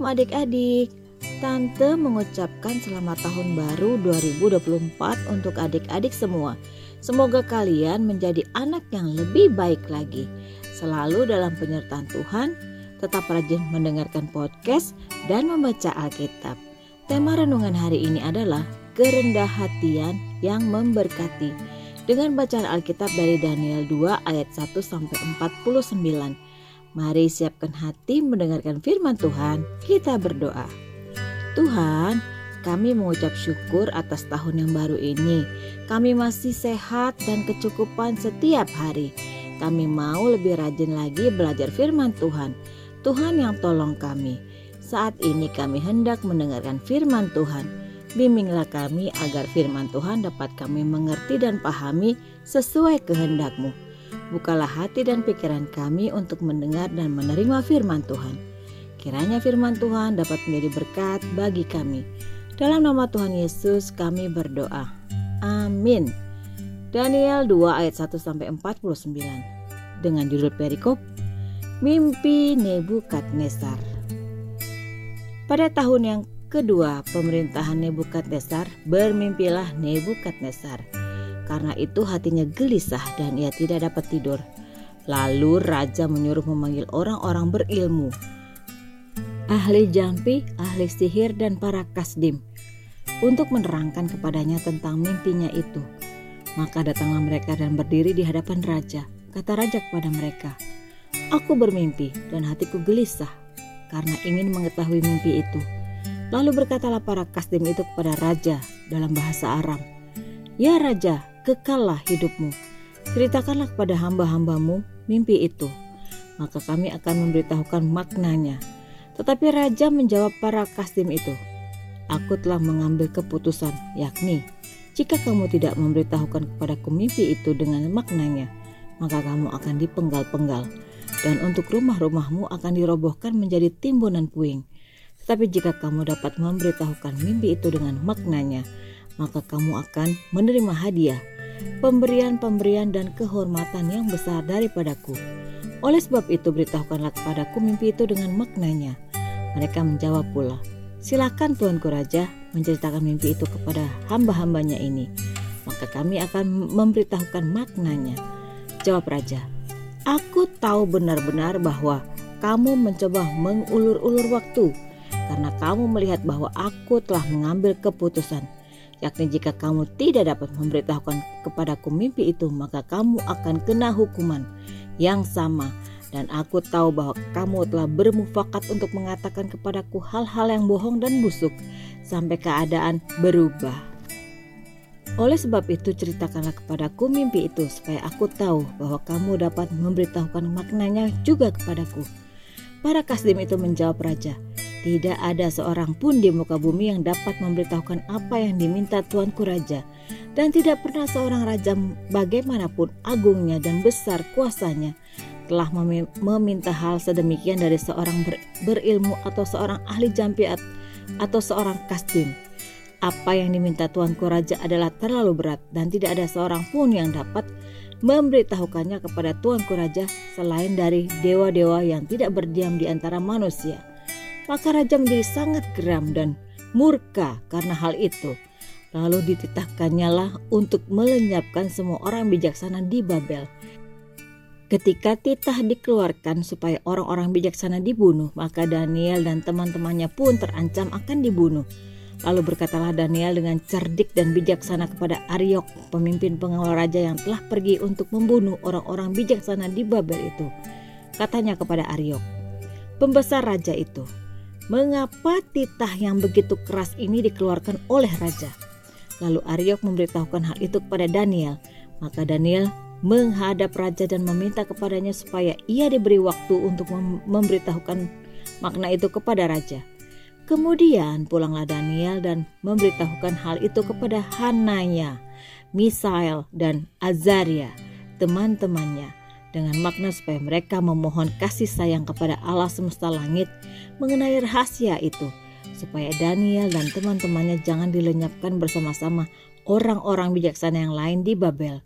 Shalom adik-adik. Tante mengucapkan selamat tahun baru 2024 untuk adik-adik semua. Semoga kalian menjadi anak yang lebih baik lagi. Selalu dalam penyertaan Tuhan, tetap rajin mendengarkan podcast dan membaca Alkitab. Tema renungan hari ini adalah kerendah hatian yang memberkati. Dengan bacaan Alkitab dari Daniel 2 ayat 1 sampai 49. Mari siapkan hati mendengarkan firman Tuhan. Kita berdoa. Tuhan, kami mengucap syukur atas tahun yang baru ini. Kami masih sehat dan kecukupan setiap hari. Kami mau lebih rajin lagi belajar firman Tuhan. Tuhan yang tolong kami. Saat ini kami hendak mendengarkan firman Tuhan. Bimbinglah kami agar firman Tuhan dapat kami mengerti dan pahami sesuai kehendak-Mu. Bukalah hati dan pikiran kami untuk mendengar dan menerima firman Tuhan. Kiranya firman Tuhan dapat menjadi berkat bagi kami. Dalam nama Tuhan Yesus kami berdoa. Amin. Daniel 2 ayat 1 sampai 49 dengan judul perikop Mimpi Nebukadnezar. Pada tahun yang kedua pemerintahan Nebukadnezar, bermimpilah Nebukadnezar karena itu hatinya gelisah dan ia tidak dapat tidur. Lalu raja menyuruh memanggil orang-orang berilmu, ahli jampi, ahli sihir dan para kasdim untuk menerangkan kepadanya tentang mimpinya itu. Maka datanglah mereka dan berdiri di hadapan raja. Kata raja kepada mereka, Aku bermimpi dan hatiku gelisah karena ingin mengetahui mimpi itu. Lalu berkatalah para kasdim itu kepada raja dalam bahasa Aram, Ya raja, kekallah hidupmu. Ceritakanlah kepada hamba-hambamu mimpi itu, maka kami akan memberitahukan maknanya. Tetapi raja menjawab para kasdim itu, Aku telah mengambil keputusan, yakni jika kamu tidak memberitahukan kepadaku mimpi itu dengan maknanya, maka kamu akan dipenggal-penggal, dan untuk rumah-rumahmu akan dirobohkan menjadi timbunan puing. Tetapi jika kamu dapat memberitahukan mimpi itu dengan maknanya, maka kamu akan menerima hadiah pemberian-pemberian dan kehormatan yang besar daripadaku. Oleh sebab itu beritahukanlah kepadaku mimpi itu dengan maknanya. Mereka menjawab pula, silakan Tuanku Raja menceritakan mimpi itu kepada hamba-hambanya ini. Maka kami akan memberitahukan maknanya. Jawab Raja, aku tahu benar-benar bahwa kamu mencoba mengulur-ulur waktu karena kamu melihat bahwa aku telah mengambil keputusan yakni jika kamu tidak dapat memberitahukan kepadaku mimpi itu, maka kamu akan kena hukuman yang sama. Dan aku tahu bahwa kamu telah bermufakat untuk mengatakan kepadaku hal-hal yang bohong dan busuk sampai keadaan berubah. Oleh sebab itu ceritakanlah kepadaku mimpi itu supaya aku tahu bahwa kamu dapat memberitahukan maknanya juga kepadaku. Para kasdim itu menjawab raja, tidak ada seorang pun di muka bumi yang dapat memberitahukan apa yang diminta Tuanku Raja. Dan tidak pernah seorang raja bagaimanapun agungnya dan besar kuasanya telah meminta hal sedemikian dari seorang ber, berilmu atau seorang ahli jampiat atau seorang kasdim. Apa yang diminta Tuanku Raja adalah terlalu berat dan tidak ada seorang pun yang dapat memberitahukannya kepada Tuanku Raja selain dari dewa-dewa yang tidak berdiam di antara manusia. Maka raja menjadi sangat geram dan murka karena hal itu. Lalu dititahkannya lah untuk melenyapkan semua orang bijaksana di Babel. Ketika titah dikeluarkan supaya orang-orang bijaksana dibunuh, maka Daniel dan teman-temannya pun terancam akan dibunuh. Lalu berkatalah Daniel dengan cerdik dan bijaksana kepada Aryok, pemimpin pengawal raja yang telah pergi untuk membunuh orang-orang bijaksana di Babel itu. Katanya kepada Aryok, pembesar raja itu, mengapa titah yang begitu keras ini dikeluarkan oleh raja. Lalu Aryok memberitahukan hal itu kepada Daniel. Maka Daniel menghadap raja dan meminta kepadanya supaya ia diberi waktu untuk memberitahukan makna itu kepada raja. Kemudian pulanglah Daniel dan memberitahukan hal itu kepada Hanaya, Misael, dan Azaria, teman-temannya dengan makna supaya mereka memohon kasih sayang kepada Allah semesta langit mengenai rahasia itu supaya Daniel dan teman-temannya jangan dilenyapkan bersama-sama orang-orang bijaksana yang lain di Babel.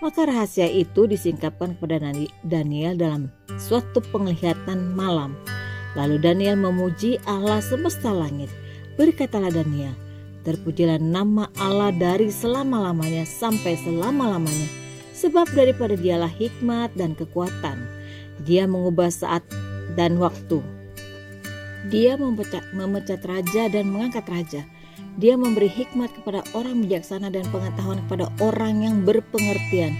Maka rahasia itu disingkapkan kepada Daniel dalam suatu penglihatan malam. Lalu Daniel memuji Allah semesta langit. Berkatalah Daniel, terpujilah nama Allah dari selama-lamanya sampai selama-lamanya. Sebab daripada dialah hikmat dan kekuatan. Dia mengubah saat dan waktu. Dia memecat, memecat raja dan mengangkat raja. Dia memberi hikmat kepada orang bijaksana dan pengetahuan kepada orang yang berpengertian.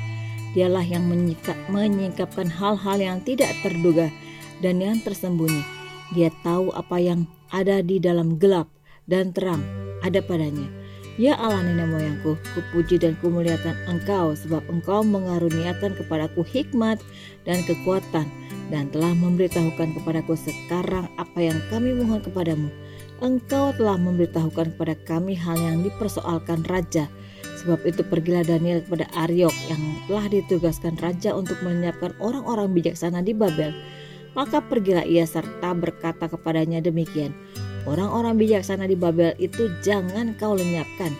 Dialah yang menyikap, menyingkapkan hal-hal yang tidak terduga dan yang tersembunyi. Dia tahu apa yang ada di dalam gelap dan terang ada padanya. Ya Allah nenek moyangku, kupuji dan kumuliakan engkau sebab engkau mengaruniakan kepadaku hikmat dan kekuatan dan telah memberitahukan kepadaku sekarang apa yang kami mohon kepadamu. Engkau telah memberitahukan kepada kami hal yang dipersoalkan raja. Sebab itu pergilah Daniel kepada Aryok yang telah ditugaskan raja untuk menyiapkan orang-orang bijaksana di Babel. Maka pergilah ia serta berkata kepadanya demikian. Orang-orang bijaksana di Babel itu jangan kau lenyapkan.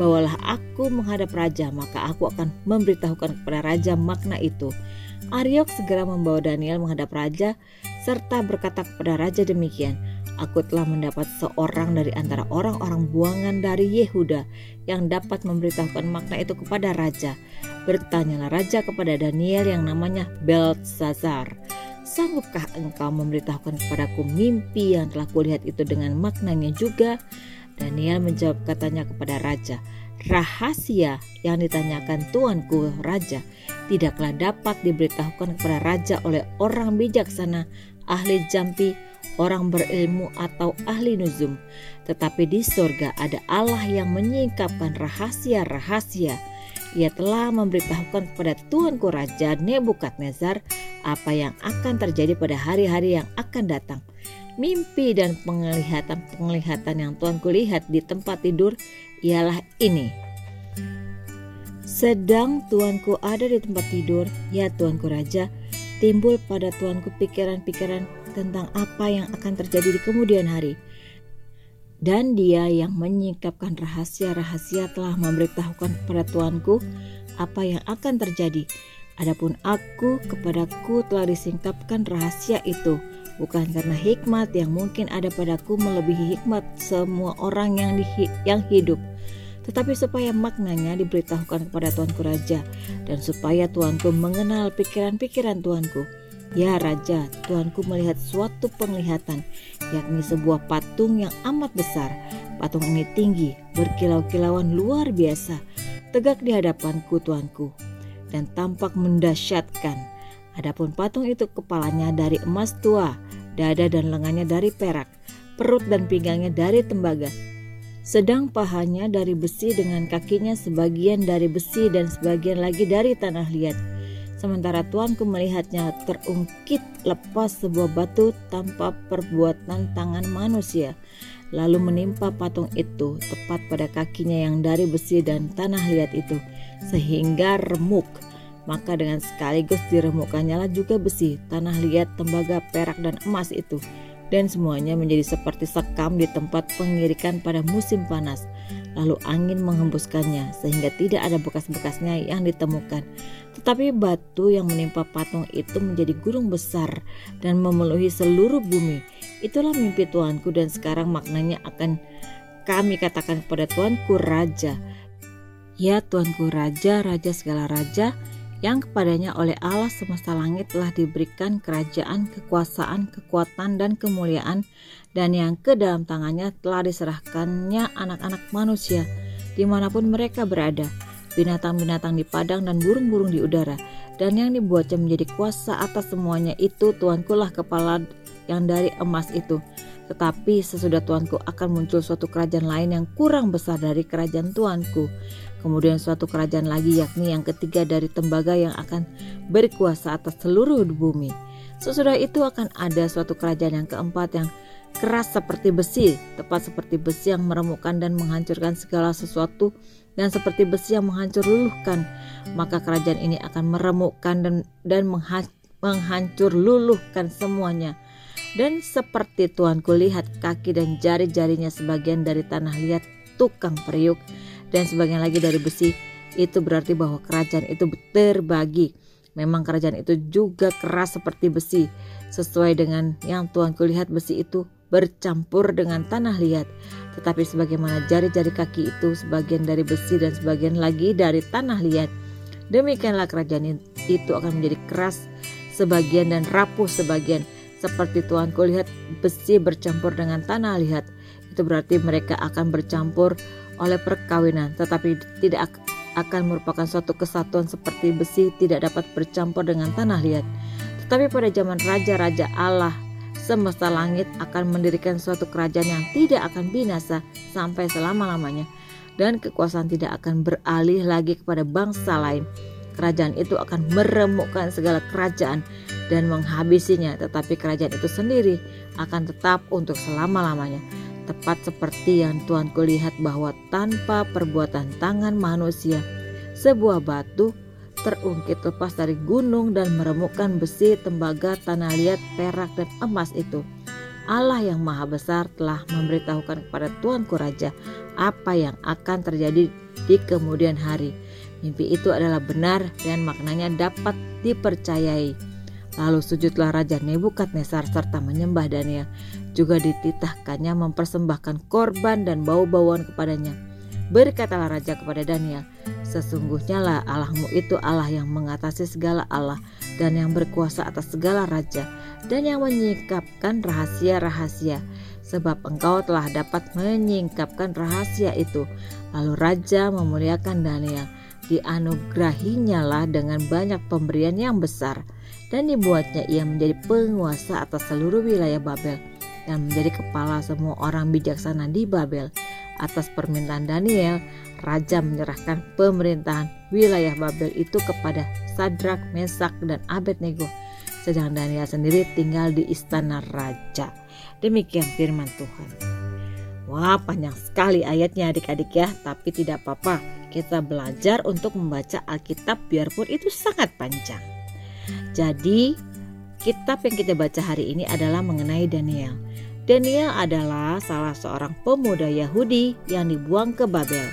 Bawalah aku menghadap raja, maka aku akan memberitahukan kepada raja makna itu. Aryok segera membawa Daniel menghadap raja, serta berkata kepada raja demikian, Aku telah mendapat seorang dari antara orang-orang buangan dari Yehuda yang dapat memberitahukan makna itu kepada raja. Bertanyalah raja kepada Daniel yang namanya Beltesazar. Sanggupkah engkau memberitahukan kepadaku mimpi yang telah kulihat itu dengan maknanya juga? Daniel menjawab katanya kepada raja, rahasia yang ditanyakan tuanku raja tidaklah dapat diberitahukan kepada raja oleh orang bijaksana, ahli jampi, orang berilmu atau ahli nuzum. Tetapi di surga ada Allah yang menyingkapkan rahasia-rahasia. Ia telah memberitahukan kepada tuanku raja Nebukadnezar apa yang akan terjadi pada hari-hari yang akan datang. Mimpi dan penglihatan-penglihatan yang Tuanku lihat di tempat tidur ialah ini. Sedang tuanku ada di tempat tidur, ya tuanku raja, timbul pada tuanku pikiran-pikiran tentang apa yang akan terjadi di kemudian hari. Dan dia yang menyingkapkan rahasia-rahasia telah memberitahukan kepada tuanku apa yang akan terjadi Adapun aku kepadaku telah disingkapkan rahasia itu bukan karena hikmat yang mungkin ada padaku melebihi hikmat semua orang yang, di, yang hidup tetapi supaya maknanya diberitahukan kepada tuanku raja dan supaya tuanku mengenal pikiran-pikiran tuanku. Ya raja tuanku melihat suatu penglihatan yakni sebuah patung yang amat besar. Patung ini tinggi berkilau-kilauan luar biasa tegak di hadapanku tuanku dan tampak mendasyatkan. Adapun patung itu kepalanya dari emas tua, dada dan lengannya dari perak, perut dan pinggangnya dari tembaga. Sedang pahanya dari besi dengan kakinya sebagian dari besi dan sebagian lagi dari tanah liat. Sementara tuanku melihatnya terungkit lepas sebuah batu tanpa perbuatan tangan manusia lalu menimpa patung itu tepat pada kakinya yang dari besi dan tanah liat itu sehingga remuk. Maka dengan sekaligus diremukkannya lah juga besi, tanah liat, tembaga, perak, dan emas itu. Dan semuanya menjadi seperti sekam di tempat pengirikan pada musim panas. Lalu angin menghembuskannya sehingga tidak ada bekas-bekasnya yang ditemukan. Tetapi batu yang menimpa patung itu menjadi gunung besar dan memenuhi seluruh bumi. Itulah mimpi Tuanku dan sekarang maknanya akan kami katakan kepada Tuanku Raja Ya Tuanku Raja, Raja segala Raja, yang kepadanya oleh Allah semesta langit telah diberikan kerajaan, kekuasaan, kekuatan, dan kemuliaan, dan yang ke dalam tangannya telah diserahkannya anak-anak manusia, di mana pun mereka berada, binatang-binatang di padang dan burung-burung di udara, dan yang dibuatnya menjadi kuasa atas semuanya itu Tuanku lah kepala yang dari emas itu. Tetapi sesudah Tuanku akan muncul suatu kerajaan lain yang kurang besar dari kerajaan Tuanku Kemudian suatu kerajaan lagi yakni yang ketiga dari tembaga yang akan berkuasa atas seluruh bumi. Sesudah itu akan ada suatu kerajaan yang keempat yang keras seperti besi, tepat seperti besi yang meremukkan dan menghancurkan segala sesuatu dan seperti besi yang menghancur luluhkan. Maka kerajaan ini akan meremukkan dan dan menghancur luluhkan semuanya. Dan seperti Tuhan kulihat kaki dan jari-jarinya sebagian dari tanah liat tukang periuk dan sebagian lagi dari besi, itu berarti bahwa kerajaan itu terbagi Memang kerajaan itu juga keras seperti besi, sesuai dengan yang Tuhan kulihat besi itu bercampur dengan tanah liat. Tetapi sebagaimana jari-jari kaki itu sebagian dari besi dan sebagian lagi dari tanah liat. Demikianlah kerajaan itu akan menjadi keras sebagian dan rapuh sebagian. Seperti Tuhan kulihat besi bercampur dengan tanah liat. Itu berarti mereka akan bercampur oleh perkawinan, tetapi tidak akan merupakan suatu kesatuan seperti besi tidak dapat bercampur dengan tanah liat. Tetapi pada zaman raja-raja Allah, semesta langit akan mendirikan suatu kerajaan yang tidak akan binasa sampai selama-lamanya dan kekuasaan tidak akan beralih lagi kepada bangsa lain. Kerajaan itu akan meremukkan segala kerajaan dan menghabisinya, tetapi kerajaan itu sendiri akan tetap untuk selama-lamanya tepat seperti yang Tuhan kulihat bahwa tanpa perbuatan tangan manusia, sebuah batu terungkit lepas dari gunung dan meremukkan besi, tembaga, tanah liat, perak, dan emas itu. Allah yang maha besar telah memberitahukan kepada Tuanku Raja apa yang akan terjadi di kemudian hari. Mimpi itu adalah benar dan maknanya dapat dipercayai. Lalu sujudlah Raja Nebukadnezar serta menyembah Daniel. Juga dititahkannya mempersembahkan korban dan bau-bauan kepadanya. Berkatalah Raja kepada Daniel, Sesungguhnya lah Allahmu itu Allah yang mengatasi segala Allah dan yang berkuasa atas segala raja dan yang menyingkapkan rahasia-rahasia sebab engkau telah dapat menyingkapkan rahasia itu. Lalu Raja memuliakan Daniel, dianugerahinya lah dengan banyak pemberian yang besar dan dibuatnya ia menjadi penguasa atas seluruh wilayah Babel dan menjadi kepala semua orang bijaksana di Babel. Atas permintaan Daniel, raja menyerahkan pemerintahan wilayah Babel itu kepada Sadrak, Mesak, dan Abednego. Sedang Daniel sendiri tinggal di istana raja. Demikian firman Tuhan. Wah, panjang sekali ayatnya adik-adik ya, tapi tidak apa-apa. Kita belajar untuk membaca Alkitab biarpun itu sangat panjang. Jadi, kitab yang kita baca hari ini adalah mengenai Daniel. Daniel adalah salah seorang pemuda Yahudi yang dibuang ke Babel.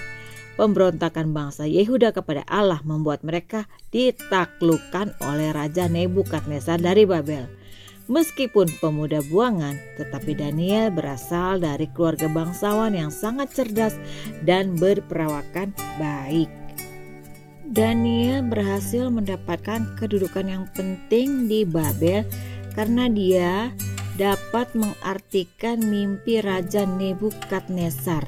Pemberontakan bangsa Yehuda kepada Allah membuat mereka ditaklukkan oleh Raja Nebukadnezar dari Babel. Meskipun pemuda buangan, tetapi Daniel berasal dari keluarga bangsawan yang sangat cerdas dan berperawakan baik. Daniel berhasil mendapatkan kedudukan yang penting di Babel karena dia dapat mengartikan mimpi Raja Nebukadnezar.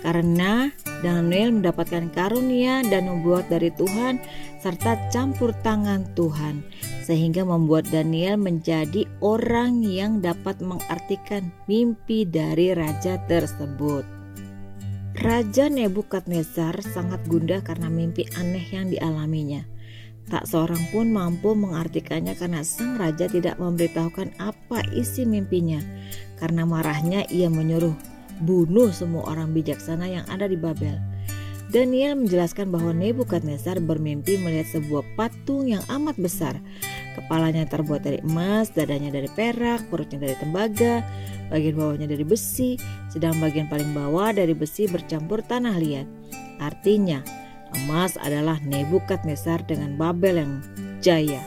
Karena Daniel mendapatkan karunia dan membuat dari Tuhan serta campur tangan Tuhan sehingga membuat Daniel menjadi orang yang dapat mengartikan mimpi dari raja tersebut. Raja Nebukadnezar sangat gundah karena mimpi aneh yang dialaminya. Tak seorang pun mampu mengartikannya karena sang raja tidak memberitahukan apa isi mimpinya. Karena marahnya ia menyuruh bunuh semua orang bijaksana yang ada di Babel. Daniel menjelaskan bahwa Nebukadnezar bermimpi melihat sebuah patung yang amat besar. Kepalanya terbuat dari emas, dadanya dari perak, perutnya dari tembaga, bagian bawahnya dari besi, sedang bagian paling bawah dari besi bercampur tanah liat. Artinya, emas adalah Nebukadnezar dengan Babel yang jaya.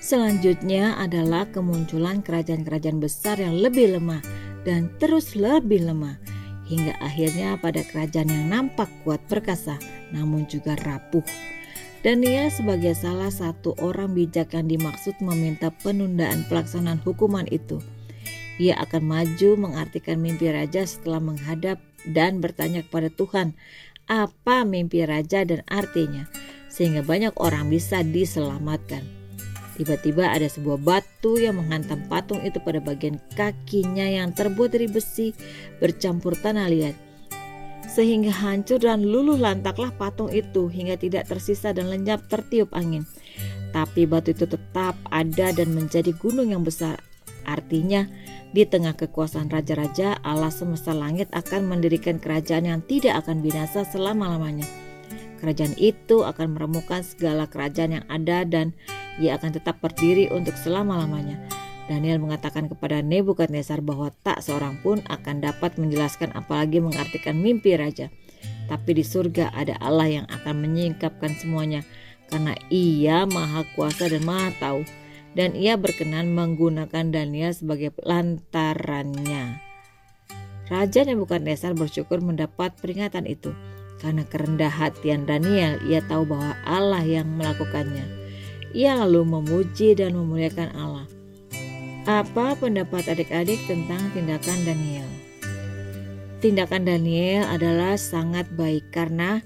Selanjutnya adalah kemunculan kerajaan-kerajaan besar yang lebih lemah dan terus lebih lemah hingga akhirnya pada kerajaan yang nampak kuat perkasa namun juga rapuh. Daniel sebagai salah satu orang bijak yang dimaksud meminta penundaan pelaksanaan hukuman itu. Ia akan maju mengartikan mimpi raja setelah menghadap dan bertanya kepada Tuhan apa mimpi raja dan artinya, sehingga banyak orang bisa diselamatkan. Tiba-tiba ada sebuah batu yang menghantam patung itu pada bagian kakinya yang terbuat dari besi bercampur tanah liat. Sehingga hancur dan luluh lantaklah patung itu hingga tidak tersisa dan lenyap tertiup angin. Tapi batu itu tetap ada dan menjadi gunung yang besar. Artinya di tengah kekuasaan raja-raja, Allah semesta langit akan mendirikan kerajaan yang tidak akan binasa selama-lamanya. Kerajaan itu akan meremukkan segala kerajaan yang ada dan ia akan tetap berdiri untuk selama-lamanya. Daniel mengatakan kepada Nebukadnezar bahwa tak seorang pun akan dapat menjelaskan apalagi mengartikan mimpi raja. Tapi di surga ada Allah yang akan menyingkapkan semuanya karena ia maha kuasa dan maha tahu dan ia berkenan menggunakan Daniel sebagai lantarannya. Raja Nebukadnezar bersyukur mendapat peringatan itu karena kerendah hatian Daniel ia tahu bahwa Allah yang melakukannya. Ia lalu memuji dan memuliakan Allah. Apa pendapat adik-adik tentang tindakan Daniel? Tindakan Daniel adalah sangat baik karena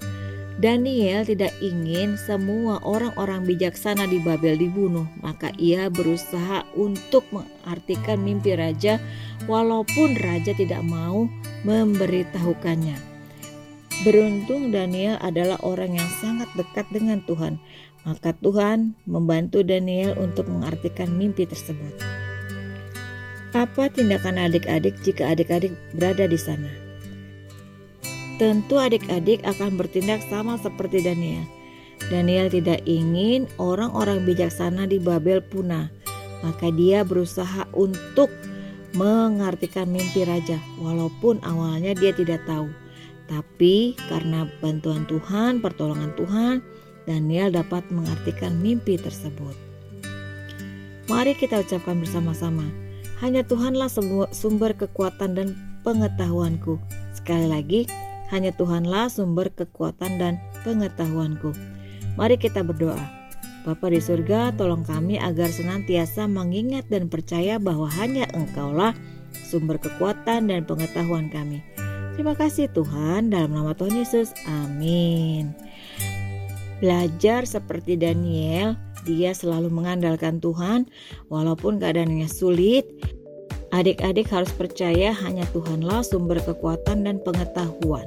Daniel tidak ingin semua orang-orang bijaksana di Babel dibunuh, maka ia berusaha untuk mengartikan mimpi raja, walaupun raja tidak mau memberitahukannya. Beruntung Daniel adalah orang yang sangat dekat dengan Tuhan, maka Tuhan membantu Daniel untuk mengartikan mimpi tersebut. Apa tindakan adik-adik jika adik-adik berada di sana? Tentu adik-adik akan bertindak sama seperti Daniel. Daniel tidak ingin orang-orang bijaksana di Babel punah, maka dia berusaha untuk mengartikan mimpi raja, walaupun awalnya dia tidak tahu. Tapi karena bantuan Tuhan, pertolongan Tuhan, Daniel dapat mengartikan mimpi tersebut. Mari kita ucapkan bersama-sama, hanya Tuhanlah sumber kekuatan dan pengetahuanku. Sekali lagi, hanya Tuhanlah sumber kekuatan dan pengetahuanku. Mari kita berdoa. Bapa di surga, tolong kami agar senantiasa mengingat dan percaya bahwa hanya Engkaulah sumber kekuatan dan pengetahuan kami. Terima kasih Tuhan, dalam nama Tuhan Yesus. Amin. Belajar seperti Daniel, dia selalu mengandalkan Tuhan walaupun keadaannya sulit, Adik-adik harus percaya hanya Tuhanlah sumber kekuatan dan pengetahuan.